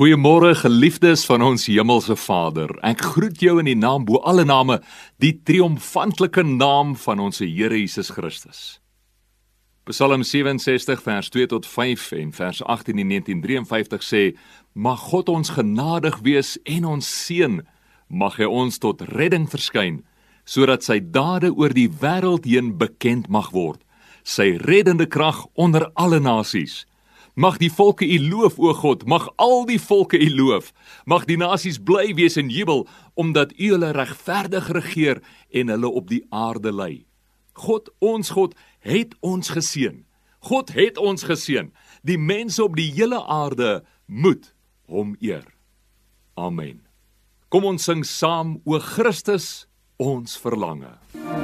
Goeiemôre geliefdes van ons hemelse Vader. Ek groet jou in die naam bo alle name, die triomfantelike naam van ons Here Jesus Christus. Psalm 67 vers 2 tot 5 en vers 18 in 1953 sê: Mag God ons genadig wees en ons seën, mag hy ons tot redding verskyn, sodat sy dade oor die wêreld heen bekend mag word, sy reddende krag onder alle nasies. Mag die volke U loof o God, mag al die volke U loof. Mag die nasies bly wees in jubel omdat U hulle regverdig regeer en hulle op die aarde lei. God, ons God, het ons geseën. God het ons geseën. Die mense op die hele aarde moet hom eer. Amen. Kom ons sing saam o Christus, ons verlange. MUZIEK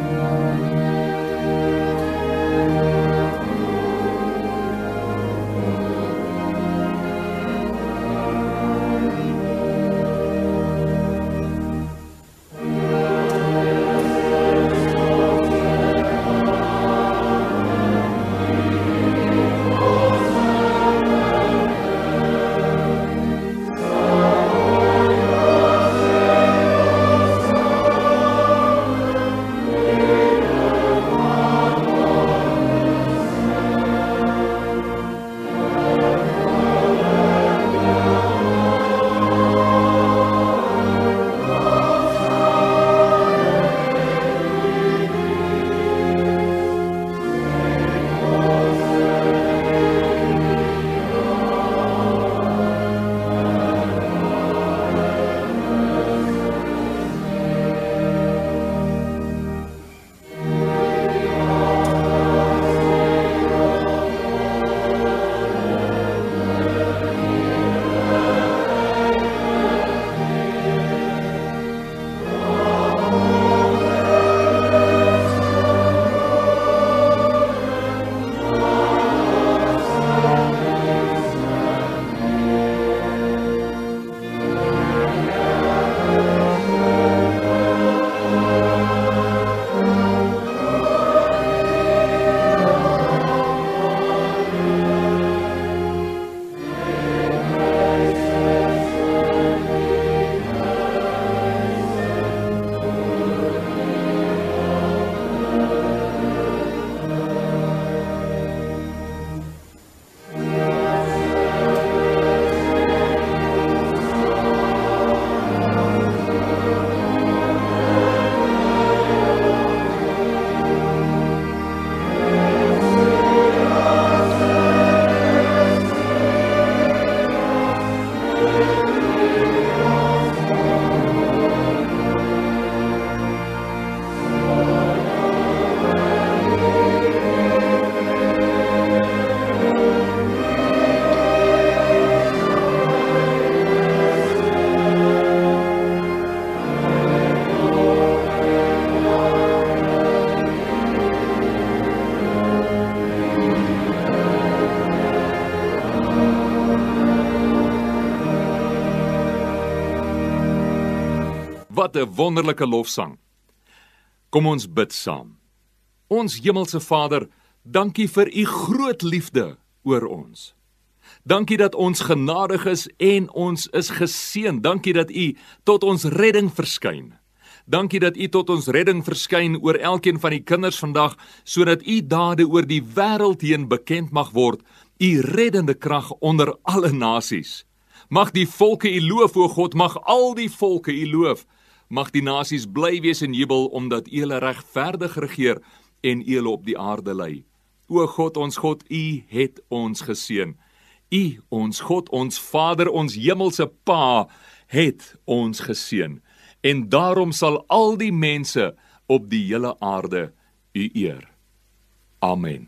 Wat 'n wonderlike lofsang. Kom ons bid saam. Ons hemelse Vader, dankie vir u groot liefde oor ons. Dankie dat ons genadig is en ons is geseën. Dankie dat u tot ons redding verskyn. Dankie dat u tot ons redding verskyn oor elkeen van die kinders vandag sodat u dade oor die wêreld heen bekend mag word, u reddende krag onder alle nasies. Mag die volke u loof o God, mag al die volke u loof. Mag die nasies bly wees in jubel omdat U hulle regverdig regeer en U hulle op die aarde lei. O God, ons God, U het ons geseën. U, ons God, ons Vader, ons hemelse Pa, het ons geseën. En daarom sal al die mense op die hele aarde U eer. Amen.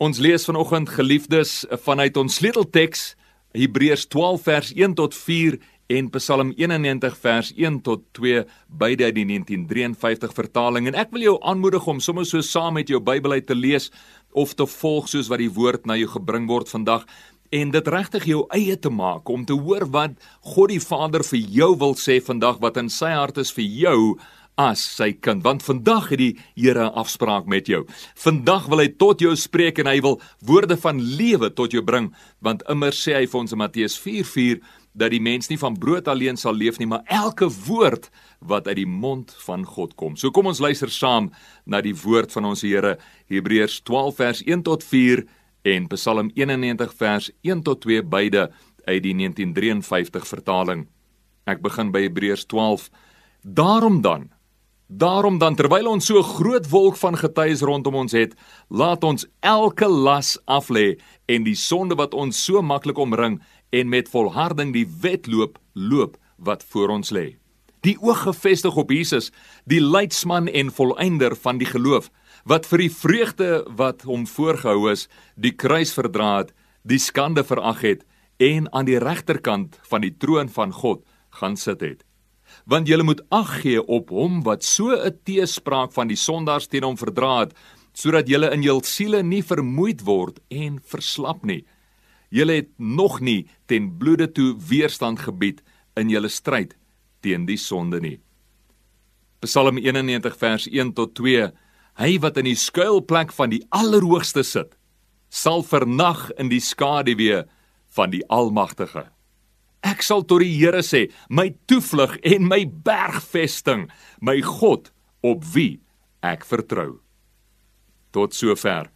Ons lees vanoggend geliefdes vanuit ons sleutelteks Hebreërs 12 vers 1 tot 4 en Psalm 91 vers 1 tot 2 beide uit die 1953 vertaling. En ek wil jou aanmoedig om sommer so saam met jou Bybel uit te lees of te volg soos wat die woord na jou gebring word vandag en dit regtig jou eie te maak om te hoor wat God die Vader vir jou wil sê vandag wat in sy hart is vir jou as sy kind want vandag het die Here 'n afspraak met jou. Vandag wil hy tot jou spreek en hy wil woorde van lewe tot jou bring want immer sê hy vir ons in Matteus 4:4 dat die mens nie van brood alleen sal leef nie maar elke woord wat uit die mond van God kom. So kom ons luister saam na die woord van ons Here Hebreërs 12 vers 1 tot 4 en Psalm 91 vers 1 tot 2 beide uit die 1953 vertaling. Ek begin by Hebreërs 12. Daarom dan Daarom dan terwyl ons so 'n groot wolk van getuies rondom ons het, laat ons elke las aflê en die sonde wat ons so maklik omring en met volharding die wedloop loop wat voor ons lê. Die oog gefestig op Jesus, die leidsman en volëinder van die geloof, wat vir die vreugde wat hom voorgehou is, die kruis verdra het, die skande verag het en aan die regterkant van die troon van God gaan sit het want julle moet ag gee op hom wat so 'n teespraak van die sondaars teen hom verdra het sodat julle in jul siele nie vermoeid word en verslap nie. Julle het nog nie ten bloede toe weerstand gebied in julle stryd teen die sonde nie. Psalm 91 vers 1 tot 2 Hy wat in die skuilplek van die Allerhoogste sit sal vernag in die skaduwee van die Almagtige Ek sal tot die Here sê, my toevlug en my bergvesting, my God op wie ek vertrou. Tot sover.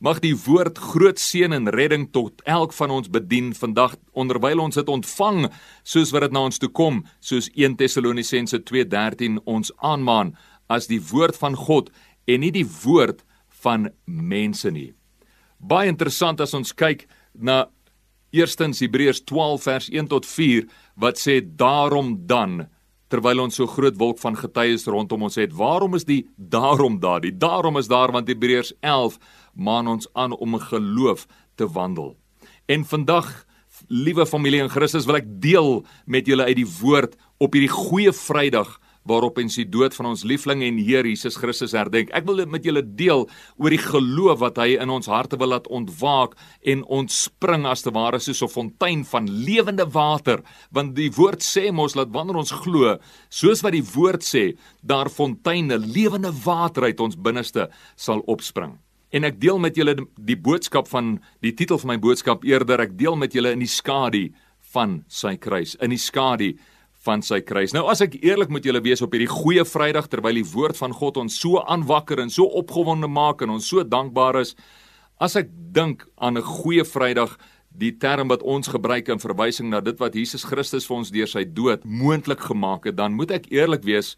Mag die woord groot seën en redding tot elk van ons bedien vandag onderwyl ons dit ontvang soos wat dit na ons toe kom, soos 1 Tessalonisense 2:13 ons aanmaan as die woord van God en nie die woord van mense nie. Baie interessant as ons kyk na Eerstens Hebreërs 12 vers 1 tot 4 wat sê daarom dan terwyl ons so groot wolk van getuies rondom ons het waarom is die daarom daar? Die daarom is daar want Hebreërs 11 maan ons aan om geloof te wandel. En vandag liewe familie in Christus wil ek deel met julle uit die woord op hierdie goeie Vrydag waarop ons die dood van ons liefling en Heer Jesus Christus herdenk. Ek wil dit met julle deel oor die geloof wat hy in ons harte wil laat ontwaak en ontspring as te ware soos 'n fontein van lewende water, want die woord sê mos dat wanneer ons glo, soos wat die woord sê, daar fonteine lewende water uit ons binneste sal opspring. En ek deel met julle die boodskap van die titel van my boodskap eerder ek deel met julle in die skadu van sy kruis, in die skadu van sy kruis. Nou as ek eerlik moet julle wees op hierdie goeie Vrydag terwyl die woord van God ons so aanwakker en so opgewonde maak en ons so dankbaar is, as ek dink aan 'n goeie Vrydag, die term wat ons gebruik in verwysing na dit wat Jesus Christus vir ons deur sy dood moontlik gemaak het, dan moet ek eerlik wees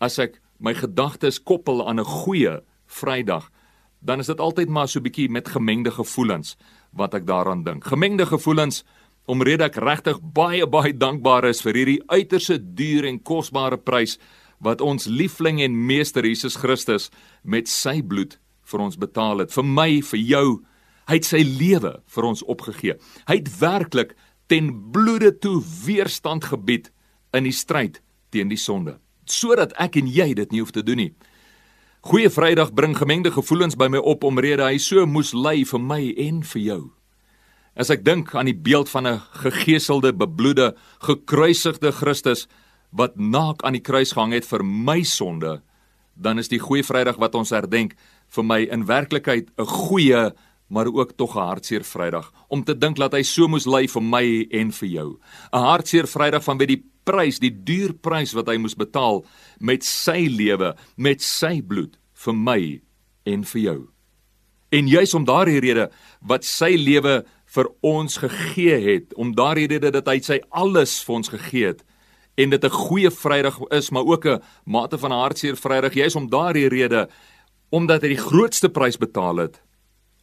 as ek my gedagtes koppel aan 'n goeie Vrydag, dan is dit altyd maar so 'n bietjie met gemengde gevoelens wat ek daaraan dink. Gemengde gevoelens omrede ek regtig baie baie dankbaar is vir hierdie uiterse duur en kosbare prys wat ons liefling en meester Jesus Christus met sy bloed vir ons betaal het. Vir my, vir jou, hy het sy lewe vir ons opgegee. Hy het werklik ten bloede toe weerstand gebied in die stryd teen die sonde, sodat ek en jy dit nie hoef te doen nie. Goeie Vrydag bring gemengde gevoelens by my op omrede hy so moes ly vir my en vir jou. As ek dink aan die beeld van 'n gegeeselde, bebloede, gekruisigde Christus wat naak aan die kruis gehang het vir my sonde, dan is die Goeie Vrydag wat ons herdenk vir my in werklikheid 'n goeie maar ook tog 'n hartseer Vrydag om te dink dat hy so moes ly vir my en vir jou. 'n Hartseer Vrydag van wie die prys, die duur prys wat hy moes betaal met sy lewe, met sy bloed vir my en vir jou. En juis om daardie rede wat sy lewe vir ons gegee het, om daardie rede dat hy sy alles vir ons gegee het en dit 'n goeie Vrydag is, maar ook 'n mate van hartseer Vrydag, juis om daardie rede omdat hy die grootste prys betaal het,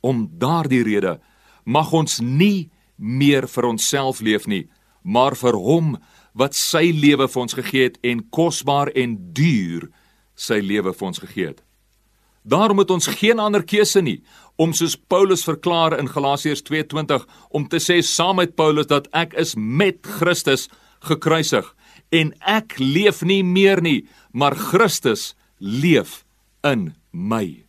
Om daardie rede mag ons nie meer vir onsself leef nie, maar vir hom wat sy lewe vir ons gegee het en kosbaar en duur sy lewe vir ons gegee het. Daarom het ons geen ander keuse nie om soos Paulus verklaar in Galasiërs 2:20 om te sê saam met Paulus dat ek is met Christus gekruisig en ek leef nie meer nie, maar Christus leef in my.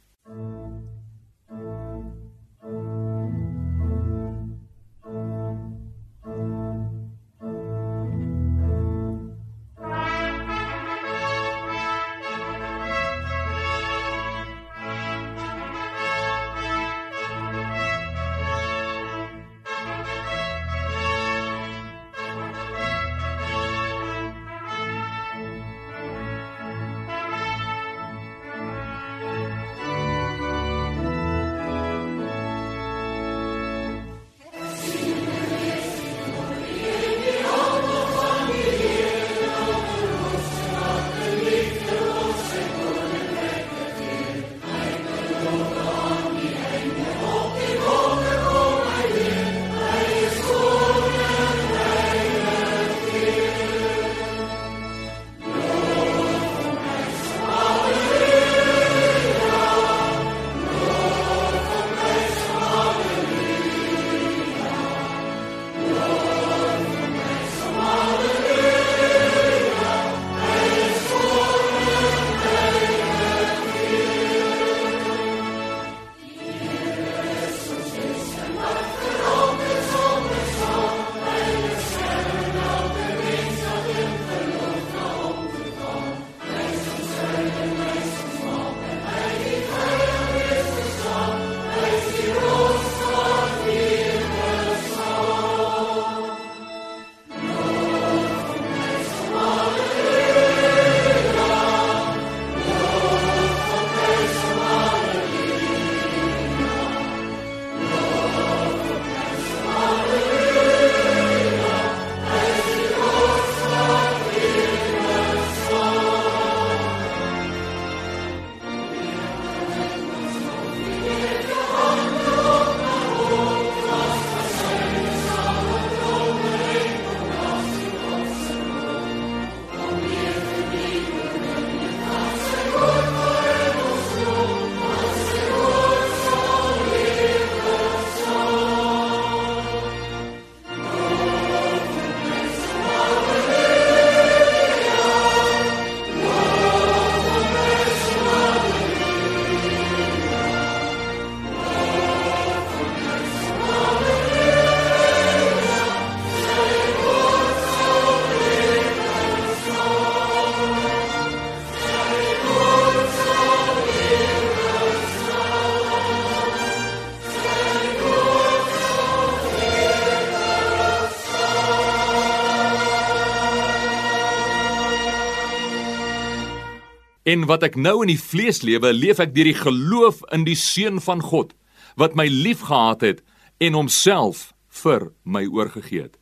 En wat ek nou in die vlees lewe, leef ek deur die geloof in die seun van God wat my liefgehad het en homself vir my oorgegee het.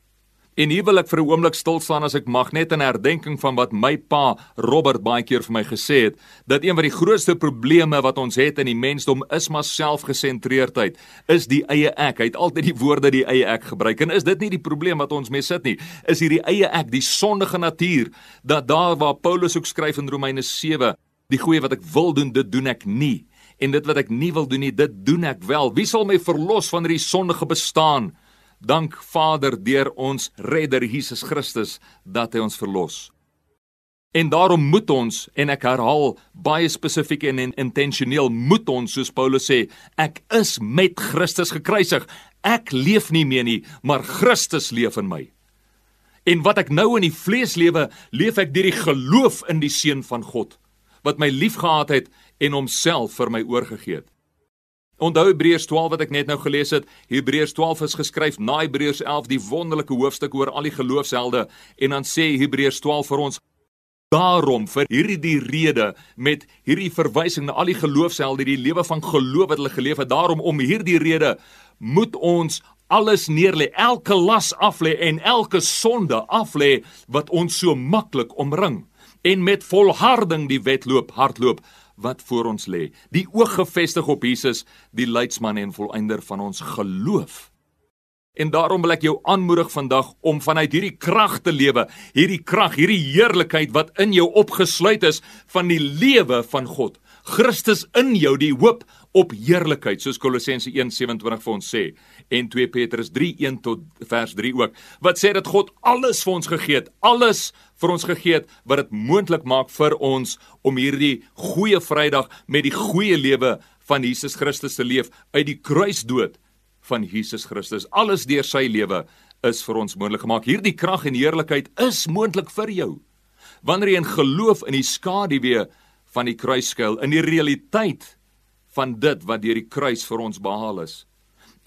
En hier wil ek vir 'n oomblik stil staan as ek mag net in herdenking van wat my pa Robert baie keer vir my gesê het, dat een van die grootste probleme wat ons het in die mensdom is maar selfgesentreerdheid, is die eie ek. Hy het altyd die woorde die eie ek gebruik. En is dit nie die probleem wat ons mee sit nie? Is hierdie eie ek, die sondige natuur, dat daar waar Paulus ook skryf in Romeine 7, die goeie wat ek wil doen, dit doen ek nie. En dit wat ek nie wil doen nie, dit doen ek wel. Wie sal my verlos van hierdie sondige bestaan? Dank Vader deur ons Redder Jesus Christus dat hy ons verlos. En daarom moet ons en ek herhaal baie spesifiek en intentioneel moet ons soos Paulus sê, ek is met Christus gekruisig. Ek leef nie meer nie, maar Christus leef in my. En wat ek nou in die vlees lewe, leef ek deur die geloof in die seun van God wat my liefgehad het en homself vir my oorgegee het. Onthou Hebreërs 12 wat ek net nou gelees het. Hebreërs 12 is geskryf na Hebreërs 11, die wonderlike hoofstuk oor al die geloofshelde en dan sê Hebreërs 12 vir ons daarom vir hierdie rede met hierdie verwysing na al die geloofshelde die lewe van geloof wat hulle geleef het. Daarom om hierdie rede moet ons alles neerlê, elke las aflê en elke sonde aflê wat ons so maklik omring en met volharding die wedloop hardloop wat voor ons lê. Die oog gefestig op Jesus, die leidsman en volëinder van ons geloof. En daarom wil ek jou aanmoedig vandag om vanuit hierdie krag te lewe, hierdie krag, hierdie heerlikheid wat in jou opgesluit is van die lewe van God. Christus in jou, die hoop op heerlikheid, soos Kolossense 1:27 vir ons sê en 2 Petrus 3:1 tot vers 3 ook. Wat sê dat God alles vir ons gegee het, alles vir ons gegee het wat dit moontlik maak vir ons om hierdie goeie Vrydag met die goeie lewe van Jesus Christus te leef uit die kruisdood van Jesus Christus. Alles deur sy lewe is vir ons moontlik gemaak. Hierdie krag en heerlikheid is moontlik vir jou. Wanneer jy in geloof in die skaduwee van die kruis skuil, in die realiteit van dit wat deur die kruis vir ons behaal is.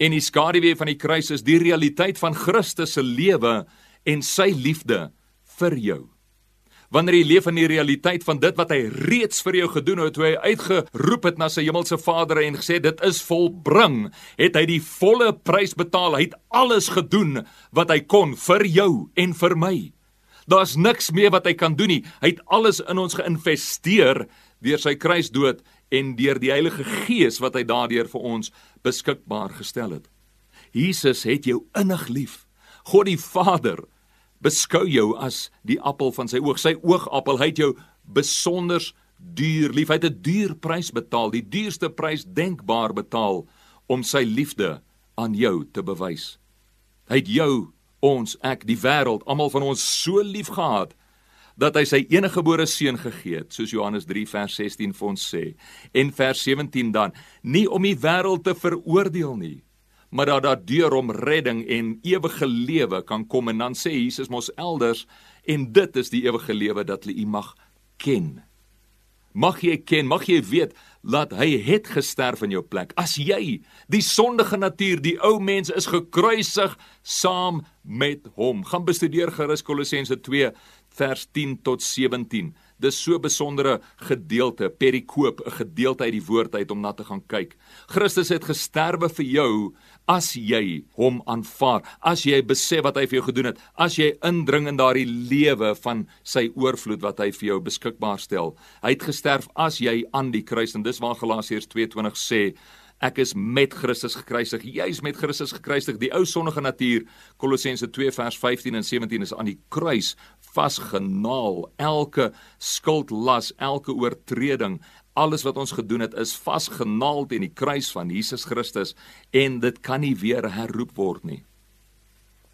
En die skaduwee van die kruis is die realiteit van Christus se lewe en sy liefde vir jou. Wanneer jy leef in die realiteit van dit wat hy reeds vir jou gedoen het, toe hy uitgeroep het na sy hemelse Vader en gesê dit is volbring, het hy die volle prys betaal. Hy het alles gedoen wat hy kon vir jou en vir my. Daar's niks meer wat hy kan doen nie. Hy het alles in ons geïnvesteer deur sy kruisdood en deur die Heilige Gees wat hy daardeur vir ons beskikbaar gestel het. Jesus het jou innig lief. God die Vader beskou jou as die appel van sy oog, sy oogappel. Hy het jou besonder duur lief. Hy het 'n duur prys betaal, die duurste prys denkbaar betaal om sy liefde aan jou te bewys. Hy het jou, ons, ek, die wêreld, almal van ons so lief gehad dat hy sy eniggebore seun gegee het, soos Johannes 3 vers 16 vir ons sê. En vers 17 dan, nie om die wêreld te veroordeel nie, maar dat daar deur hom redding en ewige lewe kan kom en dan sê Jesus mos elders en dit is die ewige lewe dat hulle U mag ken. Mag jy ken, mag jy weet dat hy het gesterf in jou plek. As jy die sondige natuur, die ou mens is gekruisig saam met hom. Gaan bestudeer gerus Kolossense 2 vers 10 tot 17. Dis so 'n besondere gedeelte, perikoop, 'n gedeelte uit die woord uit om na te gaan kyk. Christus het gesterwe vir jou as jy hom aanvaar, as jy besef wat hy vir jou gedoen het, as jy indring in daardie lewe van sy oorvloed wat hy vir jou beskikbaar stel. Hy het gesterf as jy aan die kruis en dis waar Galasiërs 2:20 sê Ek is met Christus gekruisig. Jy is met Christus gekruisig. Die ou sondige natuur, Kolossense 2 vers 15 en 17 is aan die kruis vasgenaal. Elke skuldlas, elke oortreding, alles wat ons gedoen het is vasgenaal teen die kruis van Jesus Christus en dit kan nie weer herroep word nie.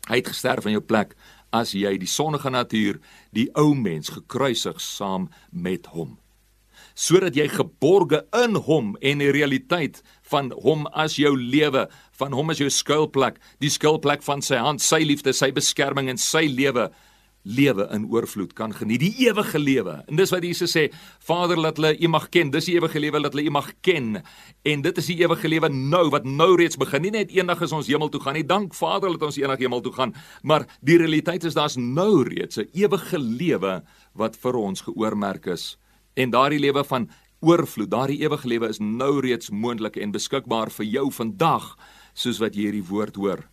Hy het gesterf in jou plek as jy die sondige natuur, die ou mens gekruisig saam met hom sodat jy geborge in hom en die realiteit van hom as jou lewe, van hom as jou skuilplek, die skuilplek van sy hand, sy liefde, sy beskerming en sy lewe lewe in oorvloed kan geniet, die ewige lewe. En dis wat Jesus sê, Vader, laat hulle U mag ken. Dis die ewige lewe dat hulle U mag ken. En dit is die ewige lewe nou wat nou reeds begin. Nie net eendag as ons hemel toe gaan nie. Dank Vader dat ons eendag hemel toe gaan, maar die realiteit is daar's nou reeds 'n ewige lewe wat vir ons geoormerk is en daardie lewe van oorvloed, daardie ewige lewe is nou reeds moontlik en beskikbaar vir jou vandag soos wat jy hierdie woord hoor.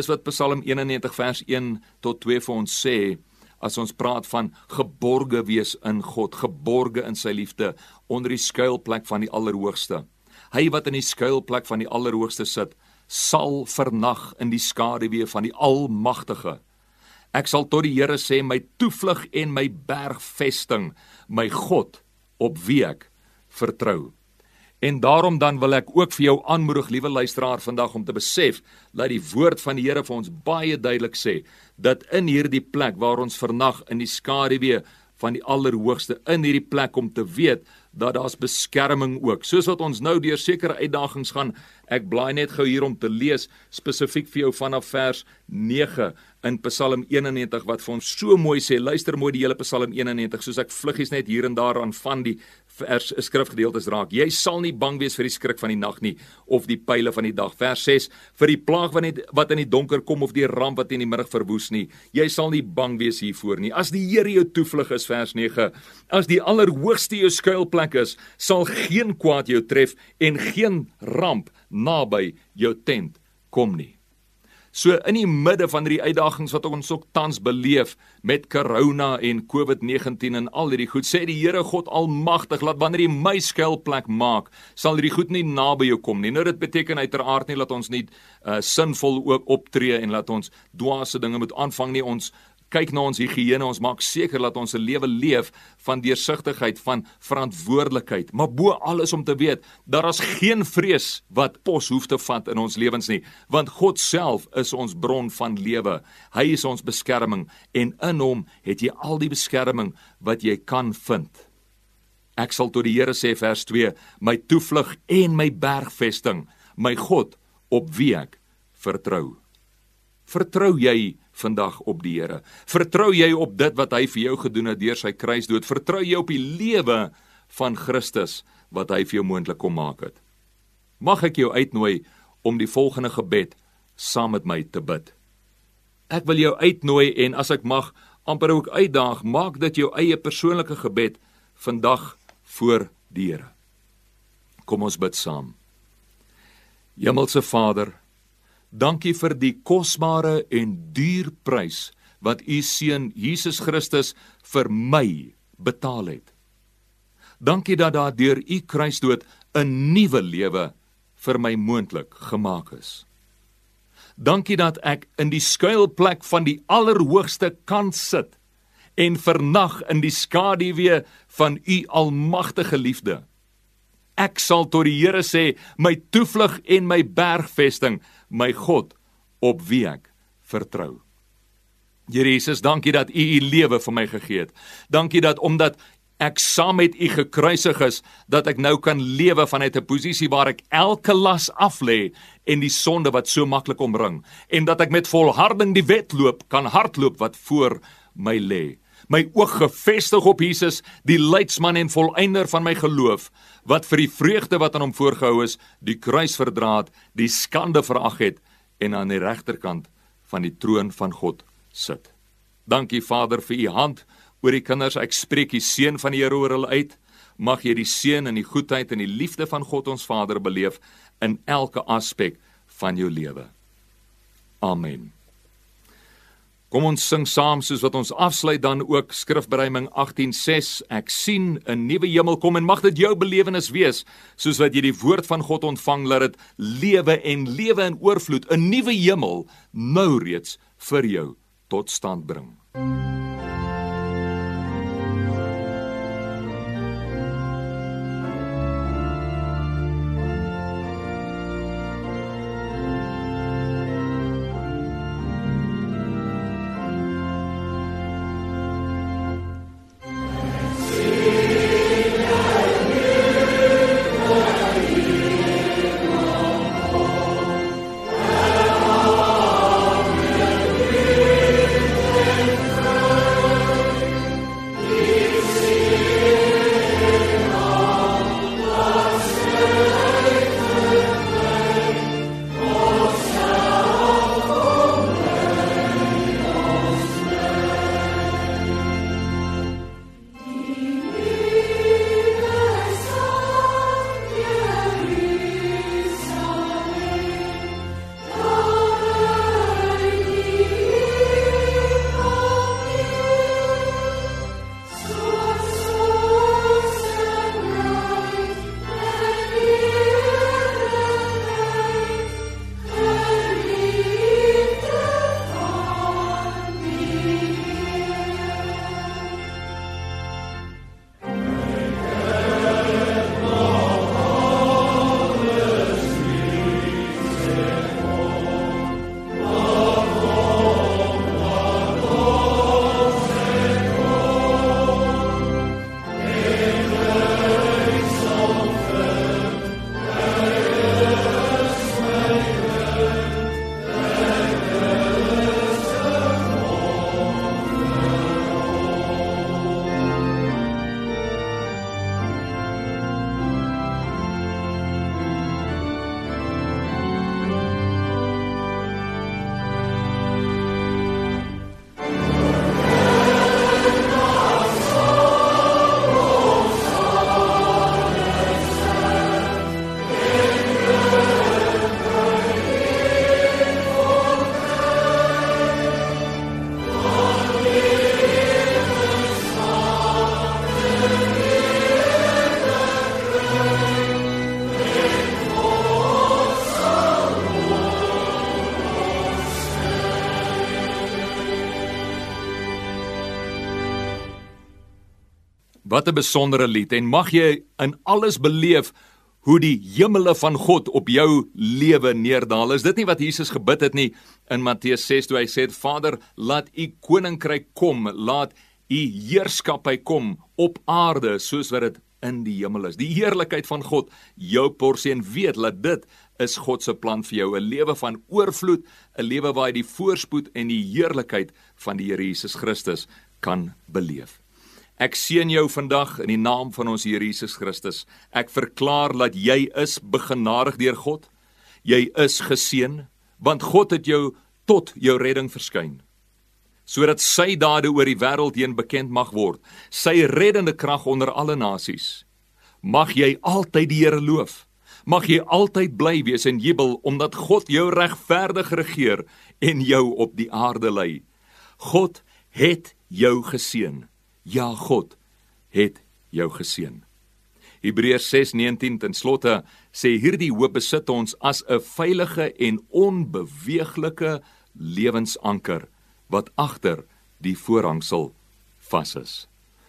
Dis wat Psalm 91 vers 1 tot 2 vir ons sê as ons praat van geborge wees in God, geborge in sy liefde onder die skuilplek van die Allerhoogste. Hy wat in die skuilplek van die Allerhoogste sit, sal vernag in die skaduwee van die Almagtige. Ek sal tot die Here sê my toevlug en my bergvesting, my God op wie ek vertrou. En daarom dan wil ek ook vir jou aanmoedig, liewe luisteraar, vandag om te besef dat die woord van die Here vir ons baie duidelik sê dat in hierdie plek waar ons vernag in die skaduwee van die Allerhoogste in hierdie plek om te weet dat daar's beskerming ook. Soos wat ons nou deur sekere uitdagings gaan, ek blaai net gou hier om te lees spesifiek vir jou vanaf vers 9 in Psalm 91 wat vir ons so mooi sê. Luister mooi die hele Psalm 91 soos ek vluggies net hier en daar aan van die vers skrifgedeeltes raak. Jy sal nie bang wees vir die skrik van die nag nie of die pile van die dag. Vers 6 vir die plaag wat net wat in die donker kom of die ramp wat in die middag verwoes nie. Jy sal nie bang wees hiervoor nie. As die Here jou toevlug is vers 9. As die Allerhoogste jou skuilplek is, sal geen kwaad jou tref en geen ramp naby jou tent kom nie. So in die midde van hierdie uitdagings wat ons ook tans beleef met corona en COVID-19 en al hierdie goed, sê die Here God Almagtig, laat wanneer hy my skuilplek maak, sal hierdie goed nie naby jou kom nie. Nou dit beteken uiteraard nie dat ons nie uh, sinvol ook optree en laat ons dwaase dinge moet aanvang nie. Ons kyk na ons higiëne, ons maak seker dat ons 'n lewe leef van deursigtigheid, van verantwoordelikheid, maar bo alles om te weet dat daar geen vrees wat pos hoef te vat in ons lewens nie, want God self is ons bron van lewe. Hy is ons beskerming en in hom het jy al die beskerming wat jy kan vind. Ek sal tot die Here sê vers 2, my toevlug en my bergvesting, my God op wie ek vertrou. Vertrou jy vandag op die Here? Vertrou jy op dit wat hy vir jou gedoen het deur sy kruisdood? Vertrou jy op die lewe van Christus wat hy vir jou moontlik kom maak het? Mag ek jou uitnooi om die volgende gebed saam met my te bid. Ek wil jou uitnooi en as ek mag amper ook uitdaag, maak dit jou eie persoonlike gebed vandag voor die Here. Kom ons bid saam. Hemelse Vader, Dankie vir die kosbare en duur prys wat u seun Jesus Christus vir my betaal het. Dankie dat daar deur u kruisdood 'n nuwe lewe vir my moontlik gemaak is. Dankie dat ek in die skuilplek van die Allerhoogste kan sit en vernag in die skaduwee van u almagtige liefde. Ek sal tot die Here sê, my toevlug en my bergvesting, my God op wie ek vertrou. Here Jesus, dankie dat U U lewe vir my gegee het. Dankie dat omdat ek saam met U gekruisig is, dat ek nou kan lewe vanuit 'n posisie waar ek elke las af lê en die sonde wat so maklik omring en dat ek met volharding die wedloop kan hardloop wat voor my lê. My oog gefestig op Jesus, die leidsman en volëinder van my geloof, wat vir die vreugde wat aan hom voorgehou is, die kruis verdra het, die skande verag het en aan die regterkant van die troon van God sit. Dankie Vader vir u hand oor die kinders. Ek spreek die seën van die Here oor hulle uit. Mag jy die seën en die goedheid en die liefde van God ons Vader beleef in elke aspek van jou lewe. Amen. Kom ons sing saam soos wat ons afsluit dan ook Skrifbereiming 18:6 Ek sien 'n nuwe hemel kom en mag dit jou belewenis wees soos wat jy die woord van God ontvang dat dit lewe en lewe in oorvloed 'n nuwe hemel nou reeds vir jou tot stand bring. Wat 'n besondere lied en mag jy in alles beleef hoe die hemele van God op jou lewe neerdal. Is dit nie wat Jesus gebid het nie in Matteus 6 toe hy sê Vader, laat u koninkryk kom, laat u heerskappy kom op aarde soos wat dit in die hemel is. Die heerlikheid van God, jou porsie en weet dat dit is God se plan vir jou, 'n lewe van oorvloed, 'n lewe waar jy die voorspoed en die heerlikheid van die Here Jesus Christus kan beleef. Ek seën jou vandag in die naam van ons Here Jesus Christus. Ek verklaar dat jy is begenadig deur God. Jy is geseën want God het jou tot jou redding verskyn sodat sy dade oor die wêreld heen bekend mag word, sy reddende krag onder alle nasies. Mag jy altyd die Here loof. Mag jy altyd bly wees en jubel omdat God jou regverdig regeer en jou op die aarde lei. God het jou geseën. Ja, God het jou geseën. Hebreërs 6:19 ten slotte sê hierdie hoop besit ons as 'n veilige en onbeweeglike lewensanker wat agter die voorhangsel vas is.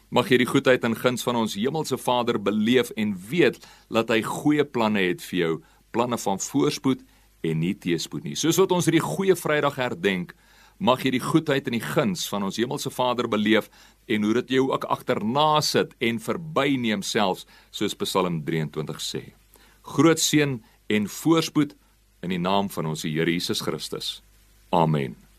Mag jy die goedheid en guns van ons hemelse Vader beleef en weet dat hy goeie planne het vir jou, planne van voorspoed en nie teëspoed nie. Soos wat ons hierdie goeie Vrydag herdenk, mag jy die goedheid en die guns van ons hemelse Vader beleef en hoe dit jou ook agterna sit en verbyneem selfs soos Psalm 23 sê. Groot seën en voorspoed in die naam van ons Here Jesus Christus. Amen.